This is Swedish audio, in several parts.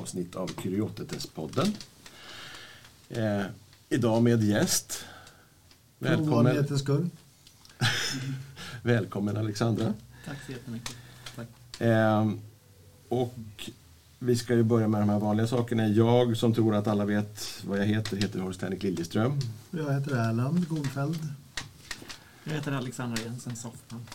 avsnitt av Kuriotetes-podden. Eh, idag med gäst. Välkommen. skull. Välkommen Alexandra. Tack så jättemycket. Tack. Eh, och vi ska ju börja med de här vanliga sakerna. Jag som tror att alla vet vad jag heter, heter Horst Henrik Liljeström. Jag heter Erland Godfeld. Jag heter Alexandra Jensen Soffman.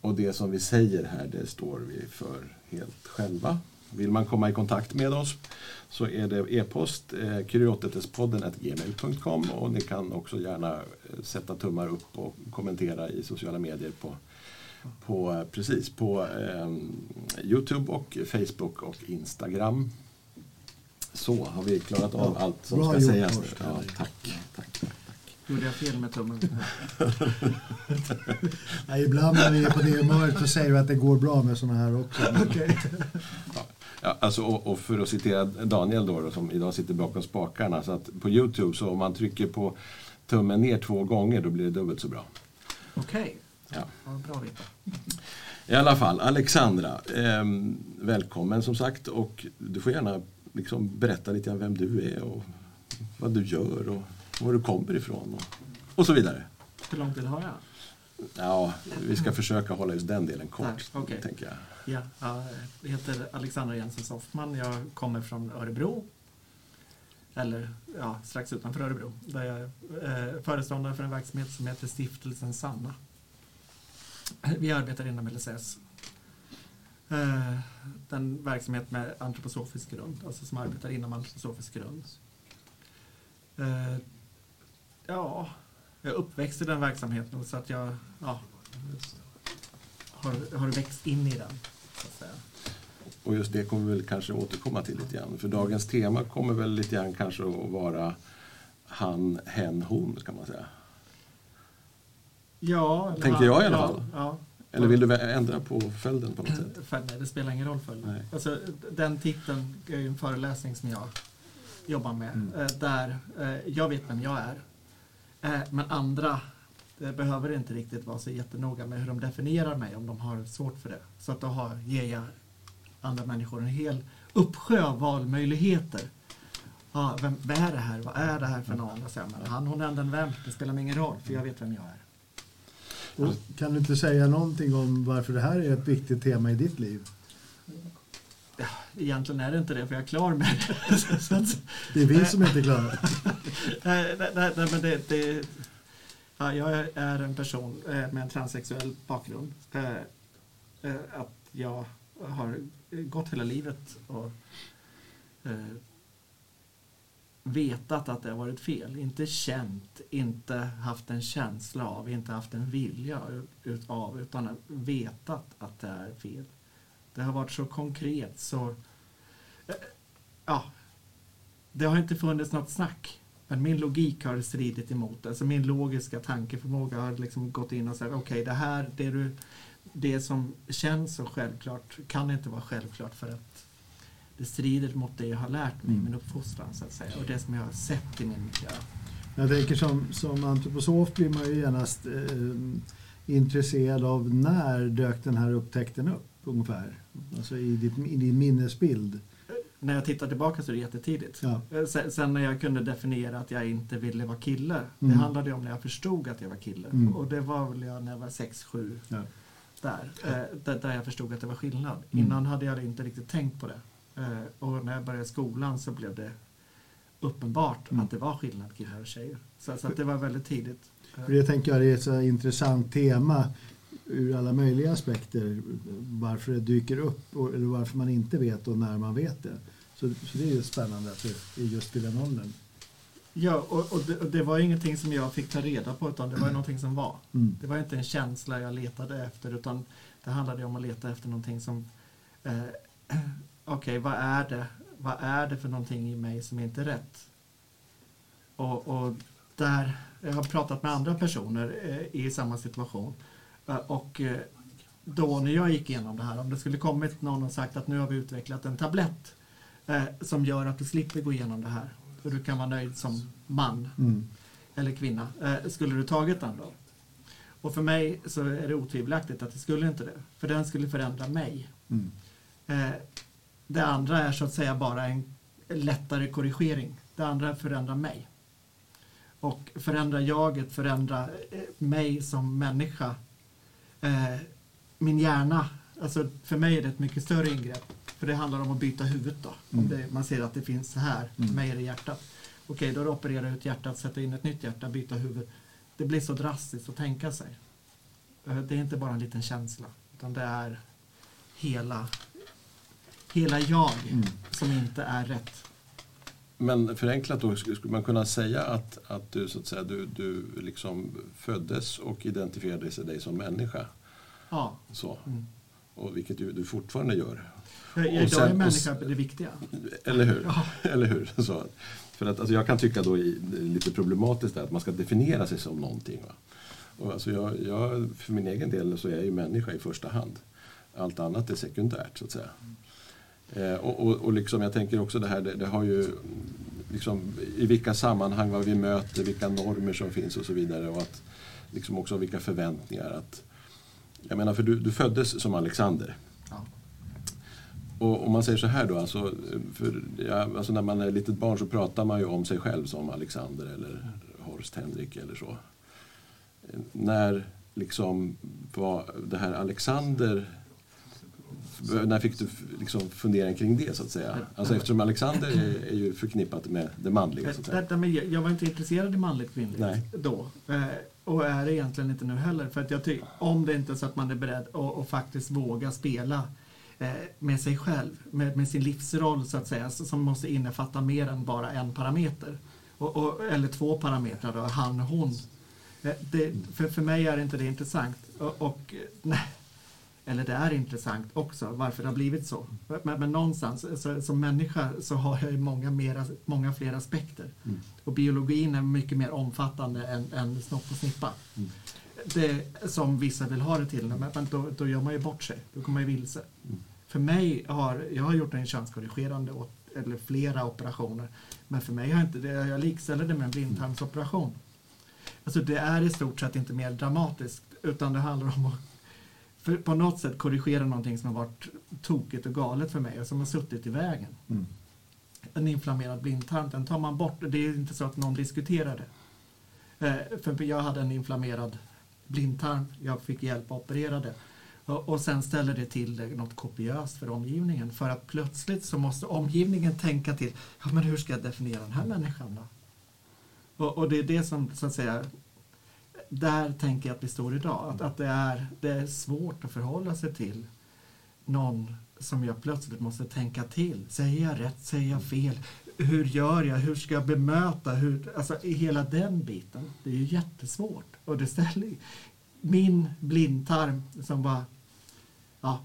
Och det som vi säger här, det står vi för helt själva. Vill man komma i kontakt med oss så är det e-post eh, kuriotetespodden.gmail.com och ni kan också gärna eh, sätta tummar upp och kommentera i sociala medier på, på, eh, precis, på eh, Youtube och Facebook och Instagram. Så har vi klarat av ja, allt som ska sägas. Ja, tack, tack. Gjorde jag fel med tummen? Nej, ibland när vi är på det humöret så säger vi att det går bra med sådana här också. Okay. Ja, alltså, och, och, för att citera Daniel då, då, som idag sitter bakom spakarna. Så att på Youtube så om man trycker på tummen ner två gånger då blir det dubbelt så bra. Okej. Okay. Ja. ja. bra att veta. I alla fall, Alexandra, eh, välkommen som sagt. Och du får gärna liksom berätta lite om vem du är och vad du gör. Och var du kommer ifrån och, och så vidare. Hur lång tid har jag? Ja, vi ska försöka hålla just den delen kort, Nej, okay. tänker jag. Ja, jag heter Alexandra Jensen Soffman. Jag kommer från Örebro. Eller ja, strax utanför Örebro. Där jag är eh, föreståndare för en verksamhet som heter Stiftelsen Sanna. Vi arbetar inom LSS. Eh, den verksamhet med antroposofisk grund, alltså som arbetar inom antroposofisk grund. Eh, Ja, jag är uppväxt i den verksamheten så att jag ja, har, har växt in i den. Så att säga. Och just det kommer vi väl kanske återkomma till lite grann. För dagens tema kommer väl lite grann kanske att vara han, hen, hon kan man säga. Ja. Tänker jag i alla fall. Ja, Eller vill du ändra på följden på något sätt? Nej, det spelar ingen roll följden. Alltså, den titeln är ju en föreläsning som jag jobbar med. Mm. Eh, där eh, jag vet vem jag är. Eh, men andra det behöver inte riktigt vara så jättenoga med hur de definierar mig om de har svårt för det. Så att då har, ger jag andra människor en hel uppsjö av valmöjligheter. Ja, vem, vad är det här? Vad är det här för någon? Och men han, hon, den, den, vem? Det spelar mig ingen roll, för jag vet vem jag är. Och kan du inte säga någonting om varför det här är ett viktigt tema i ditt liv? Egentligen är det inte det, för jag är klar med det. det är vi som inte är klara. nej, nej, nej, men det, det, ja, jag är en person eh, med en transsexuell bakgrund. Eh, eh, att jag har gått hela livet och vetat att det har varit fel. Inte känt, inte haft en känsla av, inte haft en vilja av, utan vetat att det är fel. Det har varit så konkret så... Ja, det har inte funnits något snack. Men min logik har stridit emot. Alltså min logiska tankeförmåga har liksom gått in och sagt okej, okay, det här, det, du, det som känns så självklart kan inte vara självklart för att det strider mot det jag har lärt mig i mm. min uppfostran så att säga och det som jag har sett i min miljö. Jag tänker som, som antroposof blir man ju genast eh, intresserad av när dök den här upptäckten upp? Ungefär? Alltså i, ditt, i din minnesbild? När jag tittar tillbaka så är det jättetidigt. Ja. Eh, sen, sen, när jag kunde definiera att jag inte ville vara kille. Mm. Det handlade om när jag förstod att jag var kille. Mm. Och det var väl jag när jag var 6-7. Ja. Där, eh, där jag förstod att det var skillnad. Mm. Innan hade jag inte riktigt tänkt på det. Eh, och när jag började skolan så blev det uppenbart mm. att det var skillnad killar och tjejer. Så, så att det var väldigt tidigt. För det tänker jag är ett så intressant tema ur alla möjliga aspekter varför det dyker upp och, eller varför man inte vet och när man vet det. Så, så det är ju spännande att det är just vid den åldern. Ja, och, och, det, och, det, var ingenting som jag fick ta reda på utan det var någonting som var. Mm. Det var inte en känsla jag letade efter utan det handlade om att leta efter någonting som eh, Okej, okay, vad är det? Vad är det för någonting i mig som inte är rätt? Och, och där, jag har pratat med andra personer eh, i samma situation och eh, då när jag gick igenom det här, om det skulle kommit någon och sagt att nu har vi utvecklat en tablett eh, som gör att du slipper gå igenom det här och du kan vara nöjd som man mm. eller kvinna. Eh, skulle du tagit den då? Och för mig så är det otvivelaktigt att det skulle inte det. För den skulle förändra mig. Mm. Eh, det andra är så att säga bara en lättare korrigering. Det andra förändrar mig. Och förändrar jaget, förändrar eh, mig som människa. Eh, min hjärna, alltså för mig är det ett mycket större ingrepp. För det handlar om att byta huvudet då. Om det, man ser att det finns så här, för mig är det hjärtat. Okej, då är det operera ut hjärtat, sätta in ett nytt hjärta, byta huvud. Det blir så drastiskt att tänka sig. Eh, Det är inte bara en liten känsla, utan det är hela, hela jag som inte är rätt. Men förenklat då, sk- skulle man kunna säga att, att du, så att säga, du, du liksom föddes och identifierade dig som människa? Ja. Så. Mm. Och vilket ju du fortfarande gör. Och jag sen- är och människa s- det viktiga. Eller hur? Ja. Eller hur? Så. För att, alltså, jag kan tycka då i, lite problematiskt där, att man ska definiera sig som någonting. Va? Och alltså jag, jag, för min egen del så är jag ju människa i första hand. Allt annat är sekundärt så att säga. Eh, och, och, och liksom, jag tänker också det här, det, det har ju liksom, i vilka sammanhang, vad vi möter, vilka normer som finns och så vidare. Och att, liksom också vilka förväntningar. Att, jag menar, för du, du föddes som Alexander. Ja. Och om man säger så här då, alltså, för, ja, alltså när man är litet barn så pratar man ju om sig själv som Alexander eller Horst Henrik eller så. När liksom var det här Alexander, när fick du liksom fundera kring det så att säga? Alltså eftersom Alexander är, är ju förknippat med det manliga så att säga. Detta med, jag var inte intresserad i manligt kvinnligt Nej. då. Eh, och är det egentligen inte nu heller. För att jag tycker, om det inte är så att man är beredd att, att faktiskt våga spela eh, med sig själv, med, med sin livsroll så att säga, som måste innefatta mer än bara en parameter. Och, och, eller två parametrar, då, han och hon. Eh, det, för, för mig är inte det intressant. Och, och nej, eller det är intressant också varför det har blivit så. Men, men någonstans, så, som människa så har jag många, mera, många fler aspekter. Och biologin är mycket mer omfattande än, än snopp och snippa. Det, som vissa vill ha det till, men då, då gör man ju bort sig. Då kommer man ju vilse. För mig har, jag har gjort en könskorrigerande, eller flera operationer, men för mig har inte det, jag likställer det med en blindtarmsoperation. Alltså det är i stort sett inte mer dramatiskt, utan det handlar om att för på något sätt korrigera någonting som har varit tokigt och galet för mig och som har suttit i vägen. Mm. En inflammerad blindtarm, den tar man bort. Det är inte så att någon diskuterar det. Eh, för jag hade en inflammerad blindtarm, jag fick hjälp att operera det. Och, och sen ställer det till det något kopiöst för omgivningen. För att plötsligt så måste omgivningen tänka till, ja men hur ska jag definiera den här människan då? Och, och det är det som så att säga där tänker jag att vi står idag. Att, att det, är, det är svårt att förhålla sig till någon som jag plötsligt måste tänka till. Säger jag rätt? Säger jag fel? Hur gör jag? Hur ska jag bemöta? Hur, alltså hela den biten. Det är ju jättesvårt. Och det ställer min blindtarm som var, ja,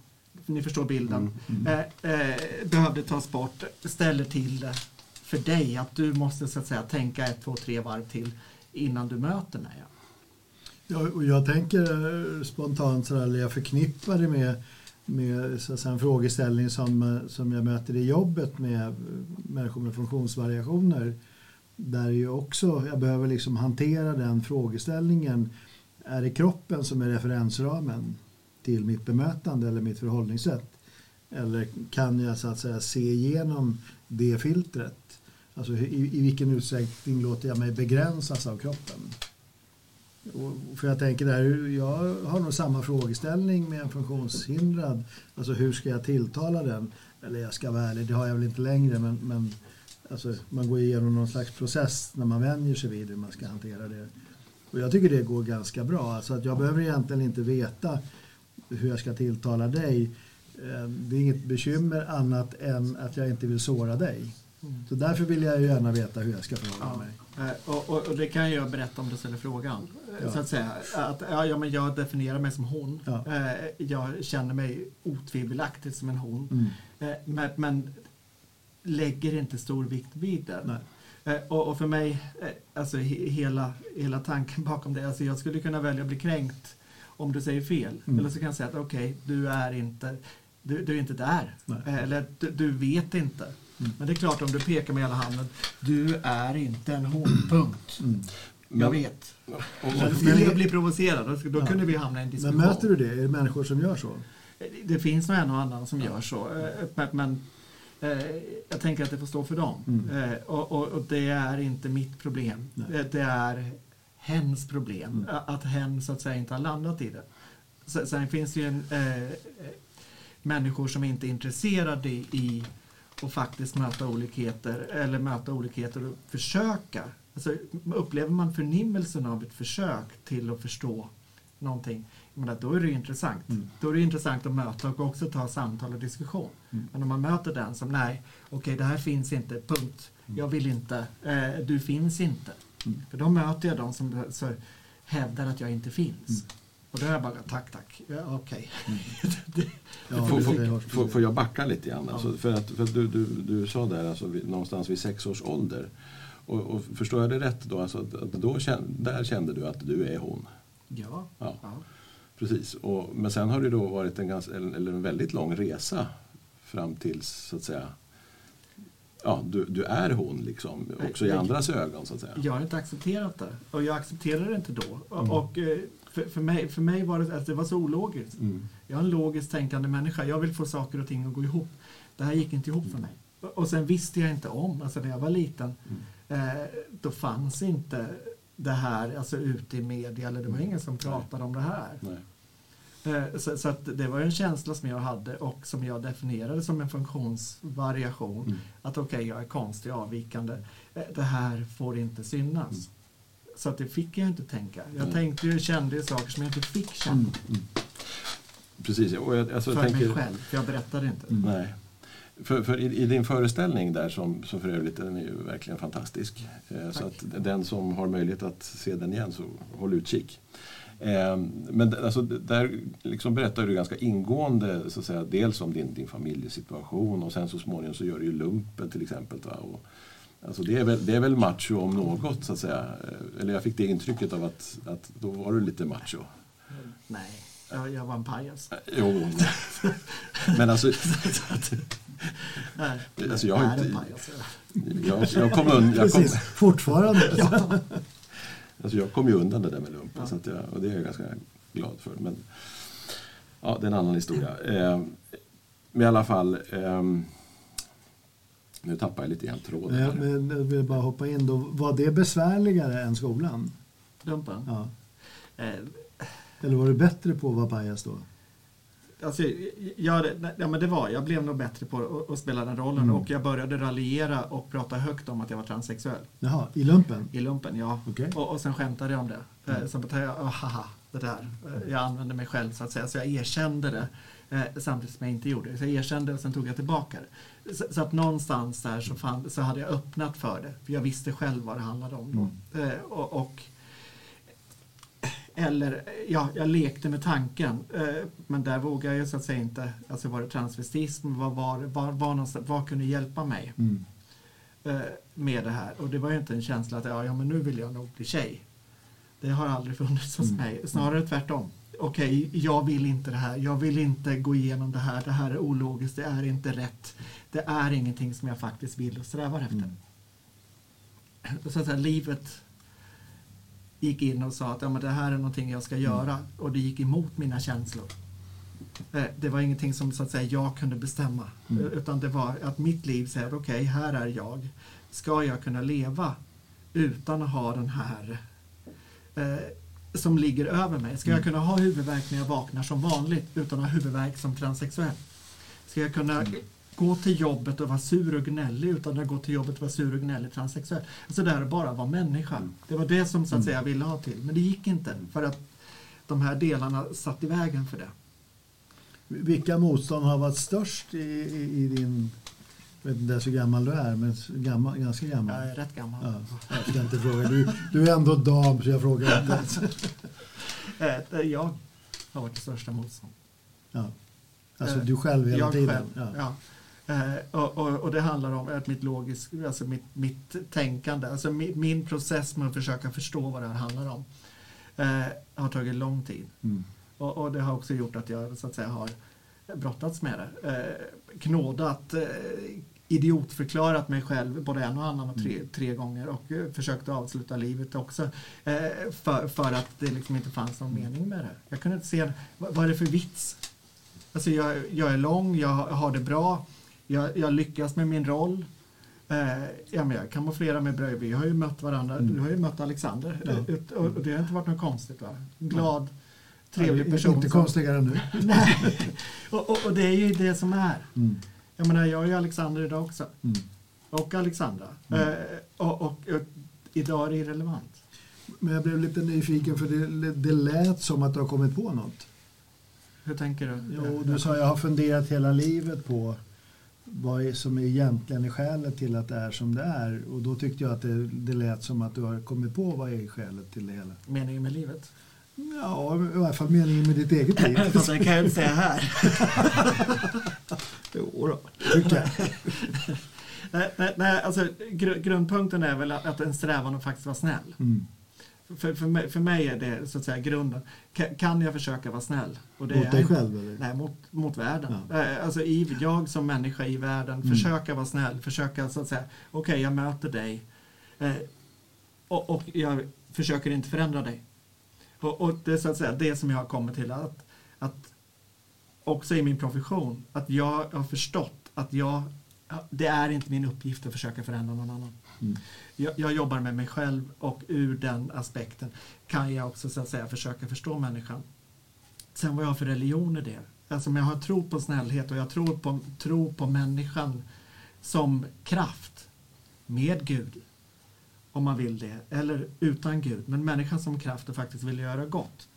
ni förstår bilden, Eh, eh, behövde tas bort, ställer till det för dig. Att du måste så att säga tänka ett, två, tre varv till innan du möter mig. Ja. Och jag tänker eh, spontant sådär, eller jag förknippar det med, med så att säga, en frågeställning som, eh, som jag möter i jobbet med eh, människor med funktionsvariationer. Där ju också jag behöver liksom hantera den frågeställningen. Är det kroppen som är referensramen till mitt bemötande eller mitt förhållningssätt? Eller kan jag så att säga se igenom det filtret? Alltså i, i vilken utsträckning låter jag mig begränsas av kroppen? Och för jag tänker där, jag har nog samma frågeställning med en funktionshindrad. Alltså hur ska jag tilltala den? Eller jag ska vara ärlig, det har jag väl inte längre men, men alltså, man går igenom någon slags process när man vänjer sig vid hur man ska hantera det. Och jag tycker det går ganska bra. Alltså att jag behöver egentligen inte veta hur jag ska tilltala dig. Eh, Det är inget bekymmer annat än att jag inte vill såra dig. Så därför vill jag ju gärna veta hur jag ska förhålla mig. Eh, Och, och, och det kan jag göra om du ställer frågan. Ja. Så att säga. Att, ja, men jag definierar mig som hon. Ja. Eh, Jag känner mig otvivelaktigt som en hon. Mm. Eh, Men, men lägger inte stor vikt vid den. Eh, Och, och för mig, alltså he, hela, hela tanken bakom det, alltså jag skulle kunna välja att bli kränkt om du säger fel. Mm. Eller så kan jag säga att okej, du är inte du, du är inte där. Nej. Eller du, du vet inte. Mm. Men det är klart om du pekar med hela handen, du är inte en hon, punkt. Mm. Jag vet. Och, skulle jag bli provocerad, då, då Ja. kunde vi hamna i en diskussion. Men möter du det? Är det människor som gör så? Det finns nog en och annan som gör så. eh, Men, men Eh, jag tänker att det får stå för dem. Mm. Eh, och, och, och det är inte mitt problem. Nej. Det är hens problem. Mm. Att hen så att säga inte har landat i det. Sen, finns det ju en, eh, människor som inte är intresserade i, i att faktiskt möta olikheter eller möta olikheter och försöka. Alltså, upplever man förnimmelsen av ett försök till att förstå någonting, menar, då är det ju intressant. Mm. Då är det intressant att möta och också ta samtal och diskussion. Mm. Men om man möter den som, nej, okej det här finns inte, punkt. Jag vill inte, eh, du finns inte. Mm. För då möter jag de som så, hävdar att jag inte finns. Mm. Och då är jag bara, tack tack, ja, okej. Ja, får, det- får, får, får jag backa lite grann? Ja. Alltså, för att, för att du, du, du sa där alltså, någonstans vid sex års ålder. Och, och förstår jag det rätt då? Alltså, att, då kände, där kände du att du är hon? Ja. Ja. ja. Precis. Och, men sen har det då varit en, ganska, eller en väldigt lång resa fram till så att säga Ja, du, du är hon liksom, också i andras ögon så att säga. Jag har inte accepterat det. Och jag accepterade det inte då. Mm. och eh, för, för, mig, för mig var det, alltså, det var så ologiskt. Mm. Jag är en logiskt tänkande människa. Jag vill få saker och ting att gå ihop. Det här gick inte ihop för mig. Och, och sen visste jag inte om, alltså när jag var liten, Mm. Eh, då fanns inte det här alltså ute i media, eller det var ingen som pratade om det här. Nej. Eh, Så, så det var en känsla som jag hade och som jag definierade som en funktionsvariation. Mm. Att okej, jag är konstig, avvikande. Eh, Det här får inte synas. Mm. Så att det fick jag inte tänka. Jag Nej. tänkte ju, kände ju saker som jag inte fick känna. Mm. Mm. Precis, och jag, alltså, för jag tänker, mig själv, för jag berättade inte. Mm. Nej. För, för i, i din föreställning där, som, som för övrigt den är ju verkligen fantastisk. Eh, så att den som har möjlighet att se den igen, så håll utkik. Eh, men alltså, där liksom berättar du ganska ingående, så att säga, dels om din, din familjesituation och sen så småningom så gör du ju lumpen till exempel. Va? Och, alltså, det, är väl, det är väl macho om något, så att säga. Eh, Eller jag fick det intrycket av att, att då var du lite macho. Nej, jag, jag var en pajas. Eh, Jo, men alltså, Nej, Alltså, jag har inte- jag, jag kom undan. Jag kom, Precis, fortfarande. Ja. Alltså jag kom ju undan det där med lumpen Ja. så att jag, och det är jag ganska glad för. Men ja, det är en annan historia. Eh, men i alla fall, ehm, nu tappar jag lite grann tråden. Ja, här. men jag vill bara hoppa in då. Var det besvärligare än skolan? Lumpen. Ja. Eh, Eller var du bättre på att vara pajas då? Alltså, ja, ja, men det var jag. blev nog bättre på att, spela den rollen Mm. och jag började raljera och prata högt om att jag var transsexuell. Jaha, i lumpen? I lumpen, ja. Okej. Och, och sen skämtade jag om det. Mm. Eh, Som att jag, oh, haha, det där. Eh, Jag använde mig själv så att säga, så jag erkände det. Eh, samtidigt som jag inte gjorde det. Så jag erkände och sen tog jag tillbaka det. Så, så att någonstans där så, fann, så hade jag öppnat för det. För jag visste själv vad det handlade om då. Eh, och, och eller, ja, jag lekte med tanken. Eh, men där vågade jag så att säga inte, alltså var det transvestism, vad, var, var, var vad kunde hjälpa mig Mm. eh, med det här? Och det var ju inte en känsla att ja, ja, men nu vill jag nog bli tjej. Det har aldrig funnits hos Mm. mig, snarare tvärtom. Okej, jag vill inte det här, jag vill inte gå igenom det här, det här är ologiskt, det är inte rätt. Det är ingenting som jag faktiskt vill och strävar efter. Mm. Så att säga, livet gick in och sa att ja, men det här är någonting jag ska göra och det gick emot mina känslor. Eh, Det var ingenting som så att säga, jag kunde bestämma Mm. eh, utan det var att mitt liv säger okej, här är jag. Ska jag kunna leva utan att ha den här eh, som ligger över mig? Ska jag kunna ha huvudvärk när jag vaknar som vanligt utan att ha huvudvärk som transsexuell? Ska jag kunna gå till jobbet och vara sur och gnällig utan att gå till jobbet och vara sur och gnällig transsexuell? Alltså det här är bara vara människa. Det var det som så att säga jag ville ha till. Men det gick inte för att de här delarna satt i vägen för det. Vilka motstånd har varit störst i, i, i din... Jag vet inte ens hur gammal du är, men gammal, ganska gammal. Jag är rätt gammal. Ja, jag ska inte fråga. Du, du är ändå dam, så jag frågar inte. Eh, Jag har varit det största motstånd. Ja. Alltså Eh, du själv hela jag tiden? Själv, Ja. ja. Eh, och, och, och det handlar om att mitt logisk, alltså mitt, mitt tänkande, alltså min, min process med att försöka förstå vad det här handlar om eh, har tagit lång tid. Mm. Och, och det har också gjort att jag så att säga har brottats med det. Eh, knådat, eh, idiotförklarat mig själv både en och annan och tre, tre gånger och eh, försökt avsluta livet också eh, för, för att det liksom inte fanns någon mening med det. Jag kunde inte se, vad, vad är det för vits? Alltså jag, jag är lång, jag har det bra, jag, jag lyckas med min roll. Eh, ja, men jag kamouflerar mig bra. Vi har ju mött varandra. Mm. Du har ju mött Alexander. Ja. Ut- Och och det har inte varit något konstigt. Va? Glad, trevlig person. Inte konstigare än nu. Nej. Och, och, och det är ju det som är. Mm. Jag menar, jag är ju Alexander idag också. Mm. Och Alexandra. Mm. Eh, och, och, och idag är det irrelevant. Men jag blev lite nyfiken för det, det lät som att du har kommit på något. Hur tänker du? Jo, du sa jag har funderat hela livet på vad är, som egentligen är skälet till att det är som det är. Och då tyckte jag att det, det lät som att du har kommit på vad är skälet till det hela. Meningen med livet. Ja, i alla fall meningen med ditt eget liv. Fast det kan jag inte säga här. jo då, tycker jag. nej, nej, nej, alltså, gr- grundpunkten är väl att, att en strävan att faktiskt vara snäll. Mm. För, för, mig, för mig är det så att säga grunden. Ka- Kan jag försöka vara snäll? Och det Mot är dig inte- själv eller? Nej, mot, mot världen. Ja. Eh, Alltså i, jag som människa i världen, Mm. försöka vara snäll, försöka så att säga, okej jag möter dig eh, och, och jag försöker inte förändra dig. Och, och det är så att säga det som jag har kommit till att, att också i min profession, att jag har förstått att jag, det är inte min uppgift att försöka förändra någon annan. Mm. Jag, jag jobbar med mig själv och ur den aspekten kan jag också så att säga försöka förstå människan. Sen vad jag har för religion är det. Alltså men jag har tro på snällhet och jag tror på, tro på människan som kraft med Gud. Om man vill det. Eller utan Gud. Men människan som kraft och faktiskt vill göra gott.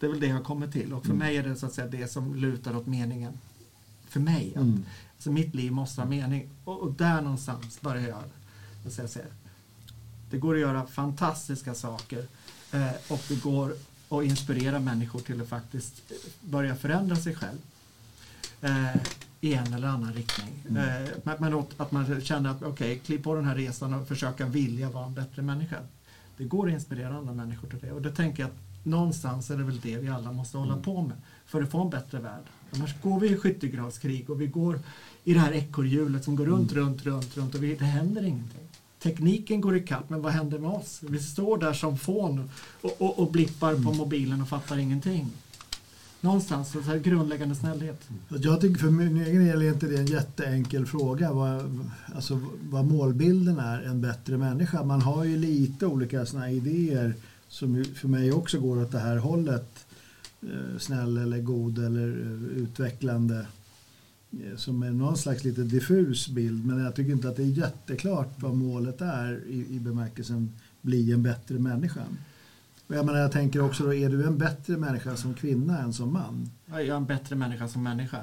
Det är väl det jag kommit till. Och för Mm. mig är det så att säga det som lutar åt meningen. För mig. Att, Mm. alltså mitt liv måste ha mening. Och, och där någonstans börjar jag. jag säga, det går att göra fantastiska saker. Eh, och det går att inspirera människor till att faktiskt eh, börja förändra sig själv. Eh, i en eller annan riktning. Mm. Eh, men, men att man känner att okej, kliv på den här resan och försöka vilja vara en bättre människa. Det går att inspirera andra människor till det. Och det tänker jag att någonstans är det väl det vi alla måste hålla Mm. på med för att få en bättre värld. Annars går vi i skyttegravskrig och vi går i det här ekorrhjulet som går runt, runt, runt, runt och vi, det händer ingenting. Tekniken går ikapp, men vad händer med oss? Vi står där som fån och, och, och blippar på mobilen och fattar ingenting. Någonstans så här grundläggande snällhet. Jag tycker för min egen del är inte det en jätteenkel fråga. Vad, alltså, vad målbilden är en bättre människa. Man har ju lite olika såna idéer som för mig också går åt det här hållet. Eh, snäll eller god eller eh, utvecklande. Eh, som är någon slags lite diffus bild. Men jag tycker inte att det är jätteklart vad målet är i, i bemärkelsen bli en bättre människa. Och Jag, menar, jag tänker också då, är du en bättre människa som kvinna än som man? Jag är en bättre människa som människa.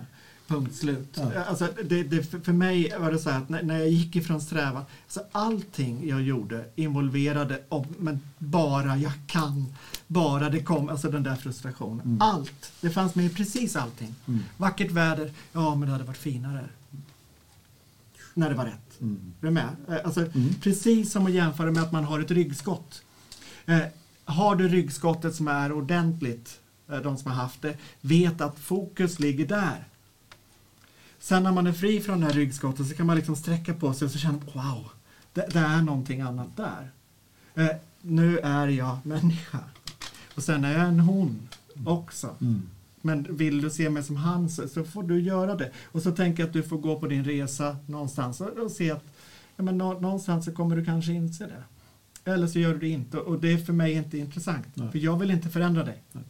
Punkt slut. Ja. Alltså, det, det, för mig var det så här att när, när jag gick ifrån strävan, så allting jag gjorde involverade om, men bara jag kan, bara det kom, alltså den där frustrationen. Mm. Allt, det fanns med i precis allting. Mm. Vackert väder, ja men det hade varit finare. När det var rätt. Mm. Är du med? Eh, Alltså, Mm. Precis som att jämföra med att man har ett ryggskott. Eh, har du ryggskottet som är ordentligt, eh, de som har haft det, vet att fokus ligger där. Sen när man är fri från det här ryggskottet så kan man liksom sträcka på sig och så känner man wow, det, det är någonting annat där. Eh, nu är jag människa. Och sen är jag en hon också. Mm. Men vill du se mig som han så, så får du göra det. Och så tänker jag att du får gå på din resa någonstans och, och se att ja, men nå, någonstans så kommer du kanske inse det. Eller så gör du det inte och det är för mig inte intressant. Nej. För jag vill inte förändra dig. Nej.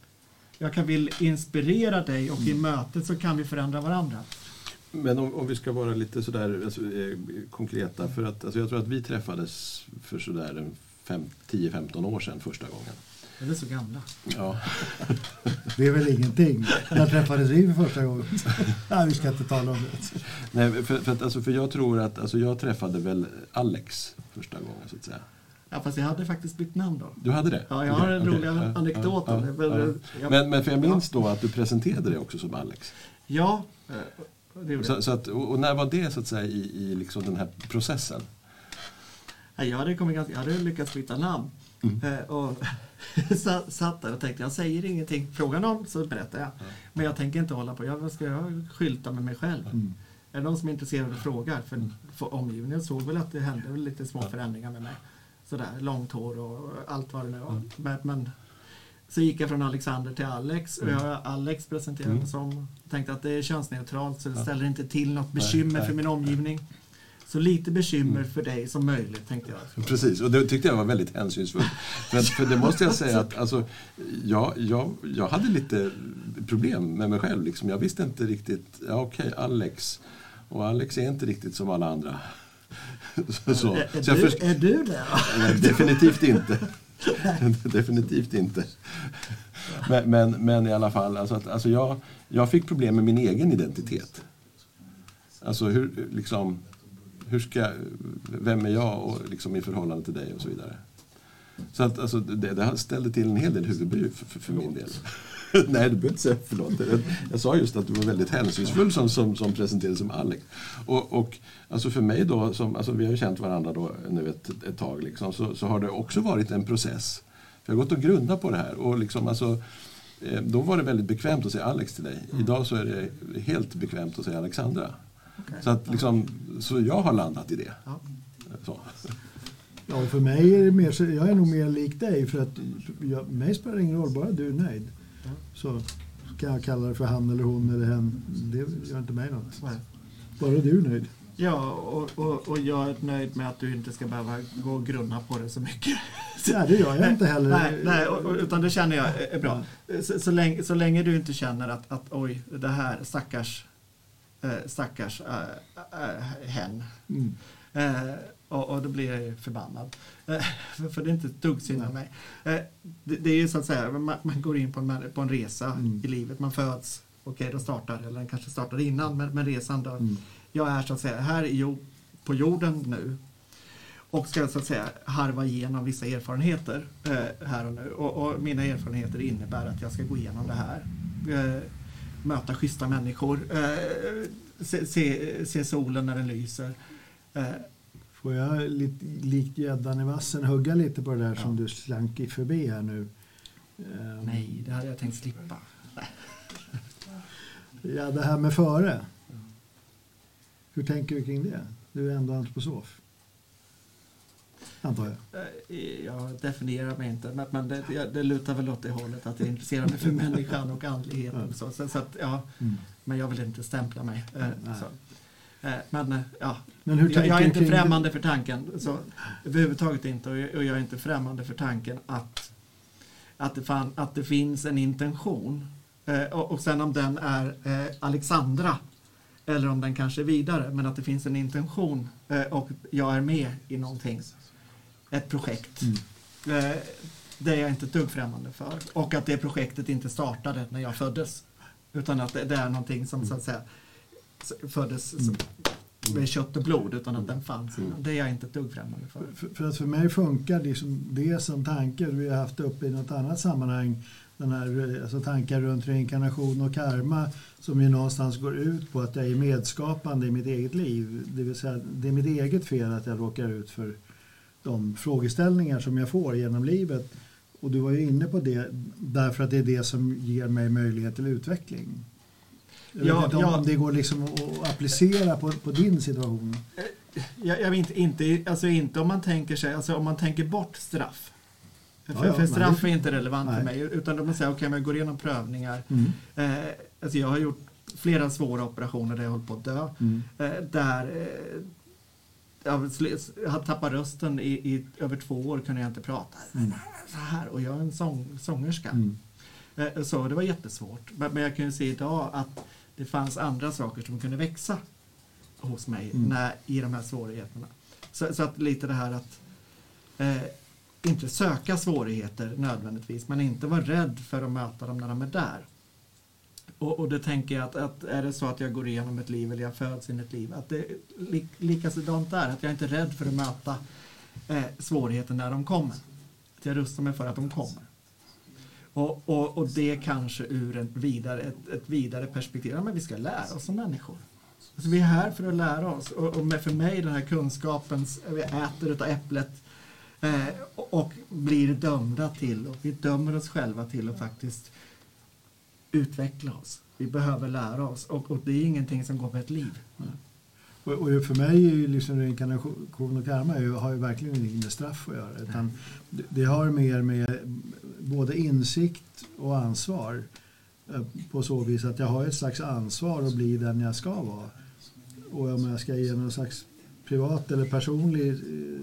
Jag kan vill inspirera dig och i mötet så kan vi förändra varandra. Men om, om vi ska vara lite sådär alltså, eh, konkreta. För att, alltså, jag tror att vi träffades för sådär en fem- 10-15 år sedan första gången. Vi är så gamla. Ja. Det är väl ingenting. När träffades vi för första gången? Nej, vi ska inte tala om det. Nej, för, för, att, alltså, för jag tror att alltså, jag träffade väl Alex första gången så att säga. Ja, fast jag hade faktiskt bytt namn då. Du hade det? Ja, jag har en okej. rolig Ja, anekdot ja, om det. ja, Men, ja. eh, jag- Men, men för jag minns då att du presenterade dig också som Alex. Ja, eh, det Så, så att, och och när var det så att säga i, i liksom den här processen? Jag hade, kommit jag hade lyckats byta namn. Mm. Eh, och sa- satt där och tänkte, jag säger ingenting. Fråga någon så berättar jag. Men jag tänker inte hålla på. Jag ska jag skylta med mig själv. Mm. Är det någon som är intresserad och frågar? För, för omgivningen såg väl att det hände lite små förändringar med mig. Sådär, långt hår och allt vad det nu var. Men, men, Så gick jag från Alexander till Alex och jag Mm. har Alex presenterade Mm. som. Tänkte att det är könsneutralt så det ställer inte till något bekymmer för min omgivning. Så lite bekymmer Mm. för dig som möjligt tänkte jag. Precis, och det tyckte jag var väldigt hänsynsfullt. För, för det måste jag säga att alltså, jag, jag, jag hade lite problem med mig själv. Liksom. Jag visste inte riktigt, ja okej, Alex. Och Alex är inte riktigt som alla andra. Så, så. Är, är, jag du, är du det? definitivt inte. definitivt inte. Men, men, men i alla fall, alltså, att, alltså jag, jag fick problem med min egen identitet. Alltså hur, liksom, hur ska, vem är jag och, liksom, i förhållande till dig och så vidare. Så att, alltså, det, det ställde till en hel del huvudbry för, för, för min del. Nej, du behöver inte säga förlåt. Jag, jag sa just att du var väldigt hänsynsfull som, som, som presenterades som Alex. Och, och alltså för mig då, som, alltså vi har ju känt varandra då nu ett, ett tag, liksom, så, så har det också varit en process. För jag har gått och grundat på det här. Och liksom, alltså, eh, då var det väldigt bekvämt att säga Alex till dig. Idag så är det helt bekvämt att säga Alexandra. Okej. Så, att, liksom, så jag har landat i det. Ja. Så. Ja, och för mig är det mer, jag är nog mer lik dig för att jag, mig spelar det ingen roll, bara du är nöjd. Ja. Så kan jag kalla det för han eller hon eller hen, det gör inte mig något. Nej. Bara du är nöjd. Ja, och, och, och jag är nöjd med att du inte ska behöva gå och grunna på det så mycket. Nej, det gör jag inte heller. Nej, nej och, utan det känner jag är bra. Så, så, länge, så länge du inte känner att, att oj, det här stackars, eh, stackars äh, äh, hen. Mm. Eh, och, och då blir jag ju förbannad. Eh, för, det är inte ett dugg synd om mig. Eh, det, det är ju så att säga, man, man går in på en, på en resa Mm. i livet. Man föds, okej då startar, eller den kanske startar innan, men, men resan då. Mm. Jag är så att säga här i, på jorden nu och ska så att säga harva igenom vissa erfarenheter eh, här och nu. Och, och mina erfarenheter innebär att jag ska gå igenom det här. Eh, möta schyssta människor, eh, se, se, se solen när den lyser. Eh, Får jag likt gäddan i vassen hugga lite på det där Ja. som du slank i förbi här nu? Ehm, nej, det hade jag tänkt slippa. Ja, det här med före. Hur tänker du kring det? Du är ändå antroposof. Antar jag. Eh, Jag definierar mig inte, men, det, det- lutar väl åt det hållet att jag intresserar mig för människan och andligheten. och Så, så, så att, ja, Mm. men jag vill inte stämpla mig. eh, Nej. Så. Eh, Men eh, ja, Men hur jag, jag är inte främmande för tanken. Så, överhuvudtaget inte. Och jag, och jag är inte främmande för tanken att, att, det, fan, att det finns en intention. Eh, och, och sen om den är eh, Alexandra eller om den kanske är vidare. Men att det finns en intention eh, och jag är med i någonting. Ett projekt. Mm. Eh, det är jag inte ett dugg främmande för. Och att det projektet inte startade när jag föddes. Utan att det, det är någonting som så att säga föddes som- med kött och blod utan att den fanns innan. Det är jag inte ett dugg främmande för. För, för att för mig funkar liksom det som tanke, vi har haft uppe i något annat sammanhang, den här, alltså tankar runt reinkarnation och karma som ju någonstans går ut på att jag är medskapande i mitt eget liv. Det vill säga, det är mitt eget fel att jag råkar ut för de frågeställningar som jag får genom livet. Och du var ju inne på det därför att det är det som ger mig möjlighet till utveckling. Jag Ja, om, ja. det går liksom att applicera på, på din situation. Jag, jag vet inte, inte, alltså inte om man tänker sig, alltså om man tänker bort straff. För, Ja, ja, för straff det- är inte relevant för nej. mig. Utan om man säger, okej, men jag går igenom prövningar. Mm. Eh, alltså jag har gjort flera svåra operationer där jag håller på att dö. Mm. Eh, där eh, jag jag har tappat rösten i, i över två år kunde jag inte prata. Mm. Så här, och jag är en sång, sångerska. Mm. Eh, Så det var jättesvårt. Men men jag kan ju se idag att det fanns andra saker som kunde växa hos mig Mm. när, i de här svårigheterna. Så, så att lite det här att eh, inte söka svårigheter nödvändigtvis, men inte vara rädd för att möta dem när de är där. Och, och det tänker jag att, att är det så att jag går igenom ett liv eller jag föds in ett liv, att det li, likadant där, att jag inte är rädd för att möta eh, svårigheter när de kommer. Att jag rustar mig för att de kommer. Och, och, och det kanske ur ett vidare, ett, ett vidare perspektiv. Ja, men vi ska lära oss som människor. Alltså, vi är här för att lära oss. Och, och med, för mig den här kunskapen vi äter utav äpplet eh, och, och blir dömda till, och vi dömer oss själva till att faktiskt utveckla oss. Vi behöver lära oss och, och det är ingenting som går med ett liv. Och, och för mig är ju liksom reinkarnation och karma ju, har ju verkligen inget med straff att göra. Utan det, det har mer med både insikt och ansvar. Eh, på så vis att jag har ett slags ansvar att bli den jag ska vara. Och om jag ska ge någon slags privat eller personlig eh,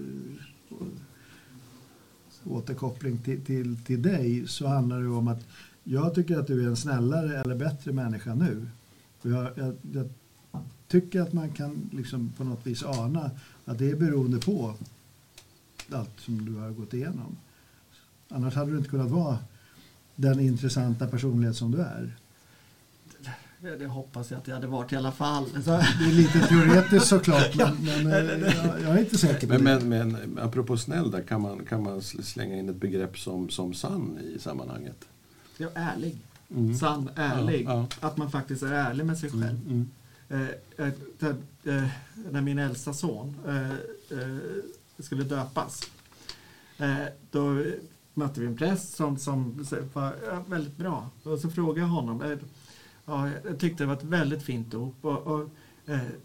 återkoppling till, till, till dig så handlar det om att jag tycker att du är en snällare eller bättre människa nu. Jag, jag, jag, tycker att man kan liksom på något vis ana att det är beroende på allt som du har gått igenom. Annars hade du inte kunnat vara den intressanta personlighet som du är. Det hoppas jag att jag hade varit i alla fall. Det är lite teoretiskt såklart, men, men eh, jag, jag, är inte säker på men, det. Men, men apropå snäll där, kan man, kan man slänga in ett begrepp som, som sann i sammanhanget? Ja, ärlig. Mm. Sann, ärlig. Ja, ja. Att man faktiskt är ärlig med sig mm, själv. Mm. Eh, Eh, eh, eh, när min äldsta son skulle döpas, då mötte vi en präst som, som var väldigt bra. Och så frågade jag honom, ja, jag tyckte det var ett väldigt fint dop. Och, och,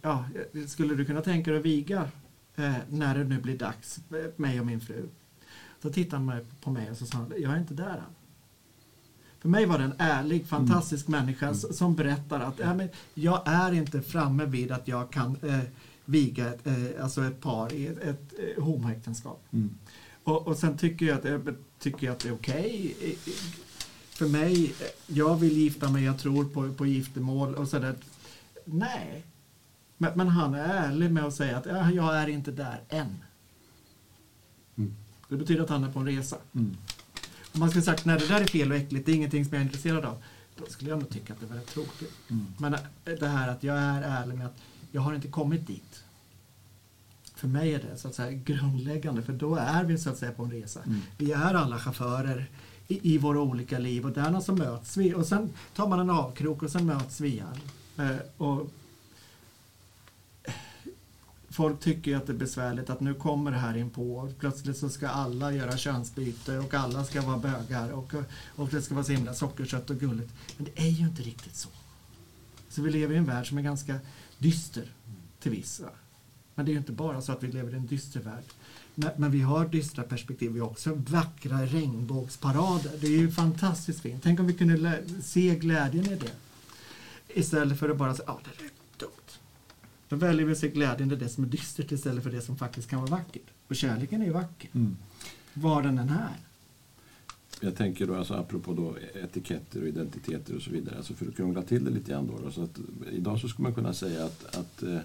ja, skulle du kunna tänka dig att viga när det nu blir dags, mig och min fru? Då tittade han på mig och så sa han, jag är inte där än. För mig var det en ärlig, fantastisk mm. människa mm. som berättar att ja, men jag är inte framme vid att jag kan eh, viga ett, eh, alltså ett par i ett, ett eh, homoäktenskap. Mm. Och, och sen tycker jag att, jag tycker att det är okej. Okay. För mig, jag vill gifta mig, jag tror på, på giftermål och sådär. Nej. Men, men, han är ärlig med att säga att ja, jag är inte där än. Mm. Det betyder att han är på en resa. Mm. Om man skulle sagt nej det där är fel och äckligt, det är ingenting som jag är intresserad av. Då skulle jag nog tycka att det var rätt tråkigt. Mm. Men eh, det här att jag är ärlig med att jag har inte kommit dit. För mig är det så att säga grundläggande för då är vi så att säga på en resa. Mm. Vi är alla chaufförer i, i, våra olika liv och där så möts vi och sen tar man en avkrok och sen möts vi igen. Eh, och folk tycker ju att det är besvärligt att nu kommer det här in på plötsligt så ska alla göra könsbyte och alla ska vara bögar och, och det ska vara så himla sockersött och gulligt. Men det är ju inte riktigt så. Så vi lever i en värld som är ganska dyster till vissa. Men det är ju inte bara så att vi lever i en dyster värld. Men, men vi har dystra perspektiv. Vi har också vackra regnbågsparader. Det är ju fantastiskt fint. Tänk om vi kunde se glädjen i det. Istället för att bara säga att ah, det då väljer vi att se glädjen i det som är dystert istället för det som faktiskt kan vara vackert. Och kärleken är ju vacker. Mm. Var den än är. Jag tänker då, alltså, apropå då etiketter och identiteter och så vidare, alltså för att krångla till det lite grann. Då, då, så att, idag så skulle man kunna säga att, att eh,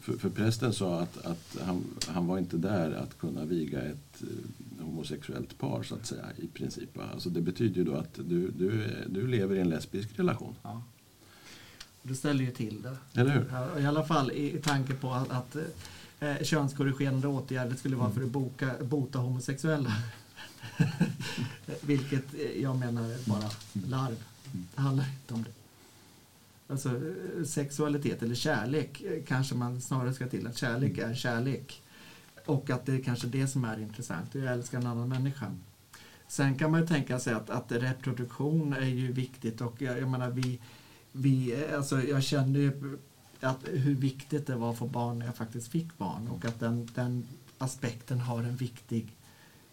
för, för prästen sa att, att han, han var inte där att kunna viga ett eh, homosexuellt par, så att säga, i princip. Alltså det betyder ju då att du, du, du lever i en lesbisk relation. Ja. Det ställer ju till det. Eller hur? I alla fall i, i tanke på att, att eh, könskorrigerande åtgärder skulle vara för att boka, bota homosexuella. Vilket eh, jag menar är bara larv. Det handlar inte om det. Alltså eh, sexualitet eller kärlek eh, kanske man snarare ska till. Att kärlek är kärlek. Och att det är kanske det som är intressant. Jag älskar en annan människa. Sen kan man ju tänka sig att, att reproduktion är ju viktigt och jag, jag menar vi vi, alltså jag kände ju att hur viktigt det var att få barn när jag faktiskt fick barn och att den, den aspekten har en viktig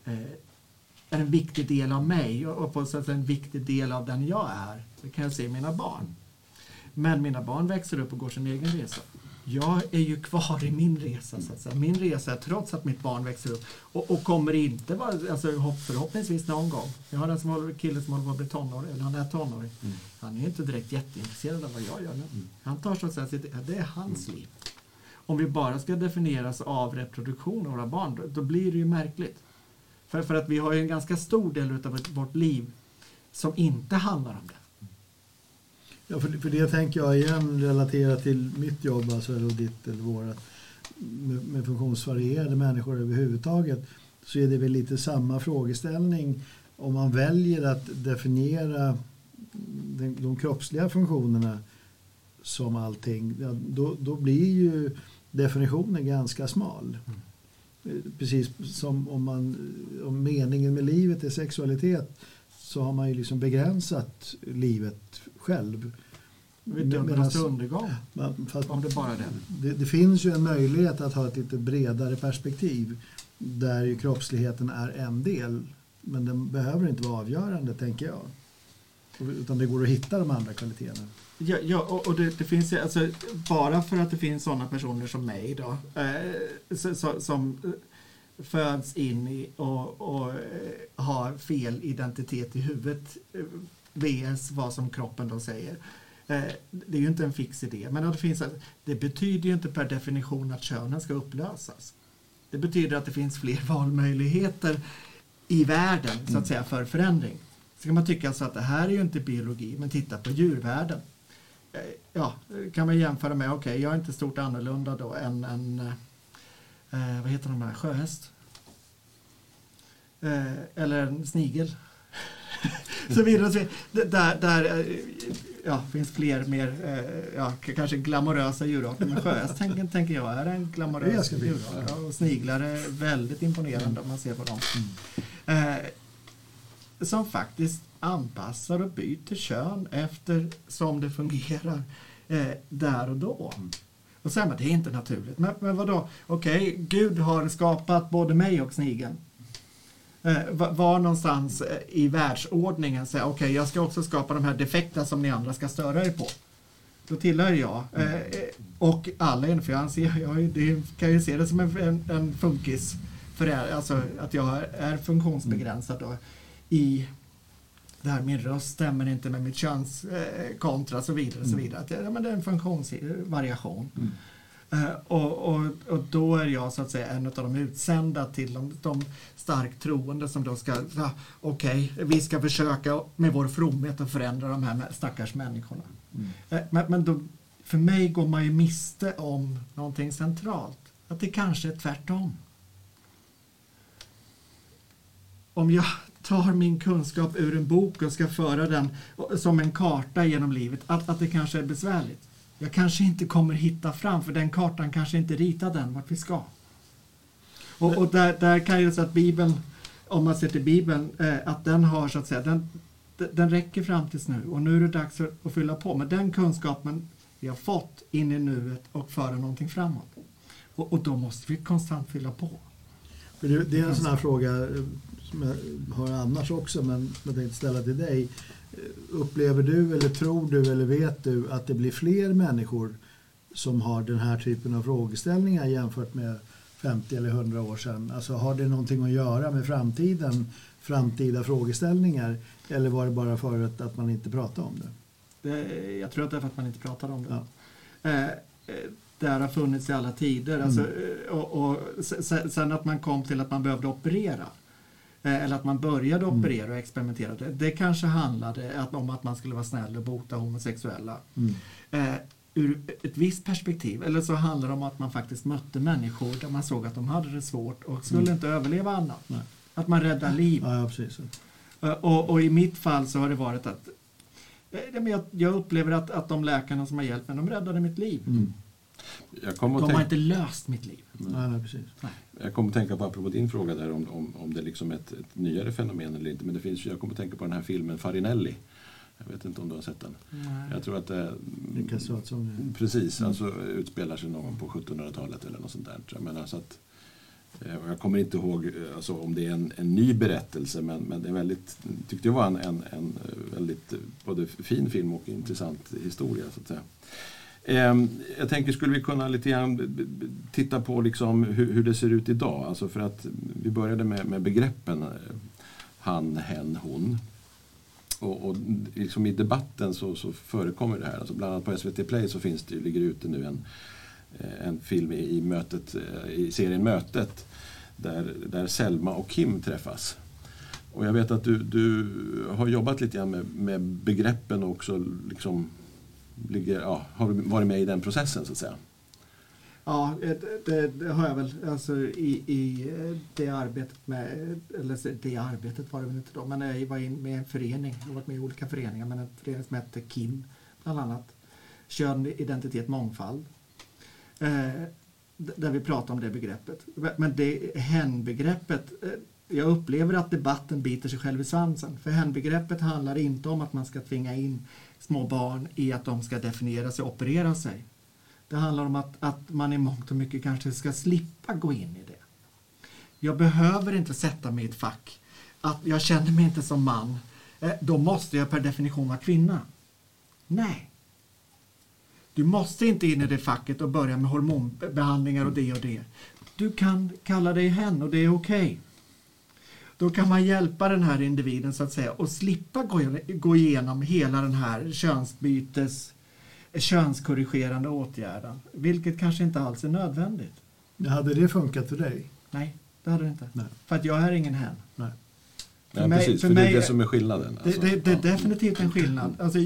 eh, är en viktig del av mig och på så sätt en viktig del av den jag är. Det kan jag se i mina barn. Men mina barn växer upp och går sin egen resa jag är ju kvar i min resa. Så att säga. Min resa, trots att mitt barn växer upp och, och kommer inte vara, alltså, förhoppningsvis någon gång. Jag har en som håller, kille som håller på att bli tonåring, eller han är tonåring. Mm. Han är inte direkt jätteintresserad av vad jag gör nu. Mm. Han tar så att säga sitt, det är hans mm. liv. Om vi bara ska definieras av reproduktion av våra barn, då, då blir det ju märkligt. För, för att vi har ju en ganska stor del av vårt liv som inte handlar om det. Ja, för, för det tänker jag igen relaterat till mitt jobb, alltså, eller ditt eller vårat, med, med funktionsvarierade människor överhuvudtaget, så är det väl lite samma frågeställning om man väljer att definiera den, de kroppsliga funktionerna som allting, ja, då, då blir ju definitionen ganska smal. Mm. Precis som om, man, om meningen med livet är sexualitet så har man ju liksom begränsat livet själv. Undergång, fast, om det bara är det. det. finns ju en möjlighet att ha ett lite bredare perspektiv där ju kroppsligheten är en del men den behöver inte vara avgörande, tänker jag. Utan det går att hitta de andra kvaliteterna. Ja, ja och, det, det, finns ju, alltså, bara för att det finns sådana personer som mig då, eh, så, som föds in i och, och eh, har fel identitet i huvudet eh, vs vad som kroppen då säger. Eh, det är ju inte en fix idé, men det, finns, det betyder ju inte per definition att könen ska upplösas. Det betyder att det finns fler valmöjligheter i världen så att mm. säga för förändring. Så kan man tycka så att det här är ju inte biologi, men titta på djurvärlden. Ja, kan man jämföra med, okej, okay, jag är inte stort annorlunda då än en, eh, vad heter de här, sjöhäst? Eh, eller en snigel. så vidare. Så, där där eh, ja, finns fler mer, eh, ja, kanske glamorösa djurarter. Men sjöhäst tänker, jag är en glamorös djurart. Ja, och sniglar är väldigt imponerande mm. om man ser på dem. Mm. Eh, som faktiskt anpassar och byter kön efter som det fungerar eh, där och då. Mm. Och säger man det är inte naturligt. Men, men vadå? Okej, okay, Gud har skapat både mig och snigeln. Eh, var någonstans eh, i världsordningen säga okej, okay, jag ska också skapa de här defekta som ni andra ska störa er på. Då tillhör jag. Eh, och alla, för jag anser, jag det, kan ju se det som en, en, en funkis. För det, alltså att jag är funktionsbegränsad då, i det här, min röst stämmer inte med mitt köns kontra och så vidare. Och så mm. vidare. Att, ja, men det är en funktionsvariation. Mm. Uh, och, och, och, då är jag så att säga en av de utsända till de, de starkt troende som då ska, ja, okej, okay, vi ska försöka med vår fromhet att förändra de här stackars människorna. Mm. Uh, men, men då, för mig går man ju miste om någonting centralt. Att det kanske är tvärtom. Om jag tar min kunskap ur en bok och ska föra den som en karta genom livet, att, att det kanske är besvärligt. Jag kanske inte kommer hitta fram för den kartan kanske inte ritar den vart vi ska. Och, och där, där kan jag säga att Bibeln, om man ser till Bibeln, eh, att den har så att säga, den, den räcker fram tills nu och nu är det dags att fylla på med den kunskapen vi har fått in i nuet och föra någonting framåt. Och, och då måste vi konstant fylla på. För det, det är en sån här fråga eh, som jag har annars också, men jag tänkte ställa till dig. Upplever du, eller tror du, eller vet du att det blir fler människor som har den här typen av frågeställningar jämfört med 50 eller 100 år sedan? Alltså har det någonting att göra med framtiden, framtida frågeställningar? Eller var det bara för att man inte pratade om det? det jag tror att det är för att man inte pratade om det. Ja. Eh, det har funnits i alla tider. Alltså, mm. Alltså, och, och, sen att man kom till att man behövde operera. Eh, eller att man började mm. operera och experimentera. Det, det kanske handlade om att man skulle vara snäll och bota homosexuella. Mm. Eh, ur ett visst perspektiv. Eller så handlar det om att man faktiskt mötte människor där man såg att de hade det svårt och skulle mm. inte överleva annat. Nej. Att man räddar liv. Ja, ja, precis. Eh, och, och, i mitt fall så har det varit att jag, jag upplever att, att de läkarna som har hjälpt mig, de räddade mitt liv. Mm. Jag kom de har inte löst mitt liv. Nej, nej, precis. Nej. Jag kommer att tänka på, apropå din fråga där, om, om, om det är liksom ett, ett nyare fenomen eller inte. Men det finns, jag kommer att tänka på den här filmen Farinelli. Jag vet inte om du har sett den? Nej. Jag tror att det... Mm, precis, mm. alltså utspelar sig någon på 1700-talet eller något sånt där. Jag menar, så att, eh, jag kommer inte ihåg eh, alltså, om det är en, en ny berättelse men, men det är väldigt, tyckte jag var en, en, en väldigt både fin film och intressant historia. Så att säga. Ehm, jag tänker, skulle vi kunna lite grann titta på liksom hur, hur, det ser ut idag? Alltså för att vi började med, med begreppen eh, han, hen, hon. Och, och liksom i debatten så, så, förekommer det här. Alltså bland annat på SVT Play så finns det, ligger ute nu en, eh, en film i, mötet, eh, i serien Mötet där, där Selma och Kim träffas. Och jag vet att du, du har jobbat lite grann med, med begreppen och också liksom ligger, ja, har varit med i den processen så att säga? Ja, det, det, det, har jag väl. Alltså i, i eh, det arbetet med, eller det arbetet var det väl inte då, men jag var in med en förening, jag har varit med i olika föreningar, men en förening som hette KIM bland annat. Kön, identitet, mångfald. Eh, där vi pratar om det begreppet. Men det hen-begreppet, eh, jag upplever att debatten biter sig själv i svansen. För hen-begreppet handlar inte om att man ska tvinga in små barn i att de ska definiera sig och operera sig. Det handlar om att, att man i mångt och mycket kanske ska slippa gå in i det. Jag behöver inte sätta mig i ett fack att jag känner mig inte som man, eh, då måste jag per definition vara kvinna. Nej. Du måste inte in i det facket och börja med hormonbehandlingar och det och det. Du kan kalla dig hen och det är okej. Okay. Då kan man hjälpa den här individen så att säga och slippa gå, gå igenom hela den här könsbytes könskorrigerande åtgärden, vilket kanske inte alls är nödvändigt. Hade det funkat för dig? Nej, det hade det inte. Nej. För att jag är ingen hen. Nej. För ja, mig, precis, för, för mig, det är det som är skillnaden. Alltså. Det, det, det, är definitivt en skillnad. Alltså,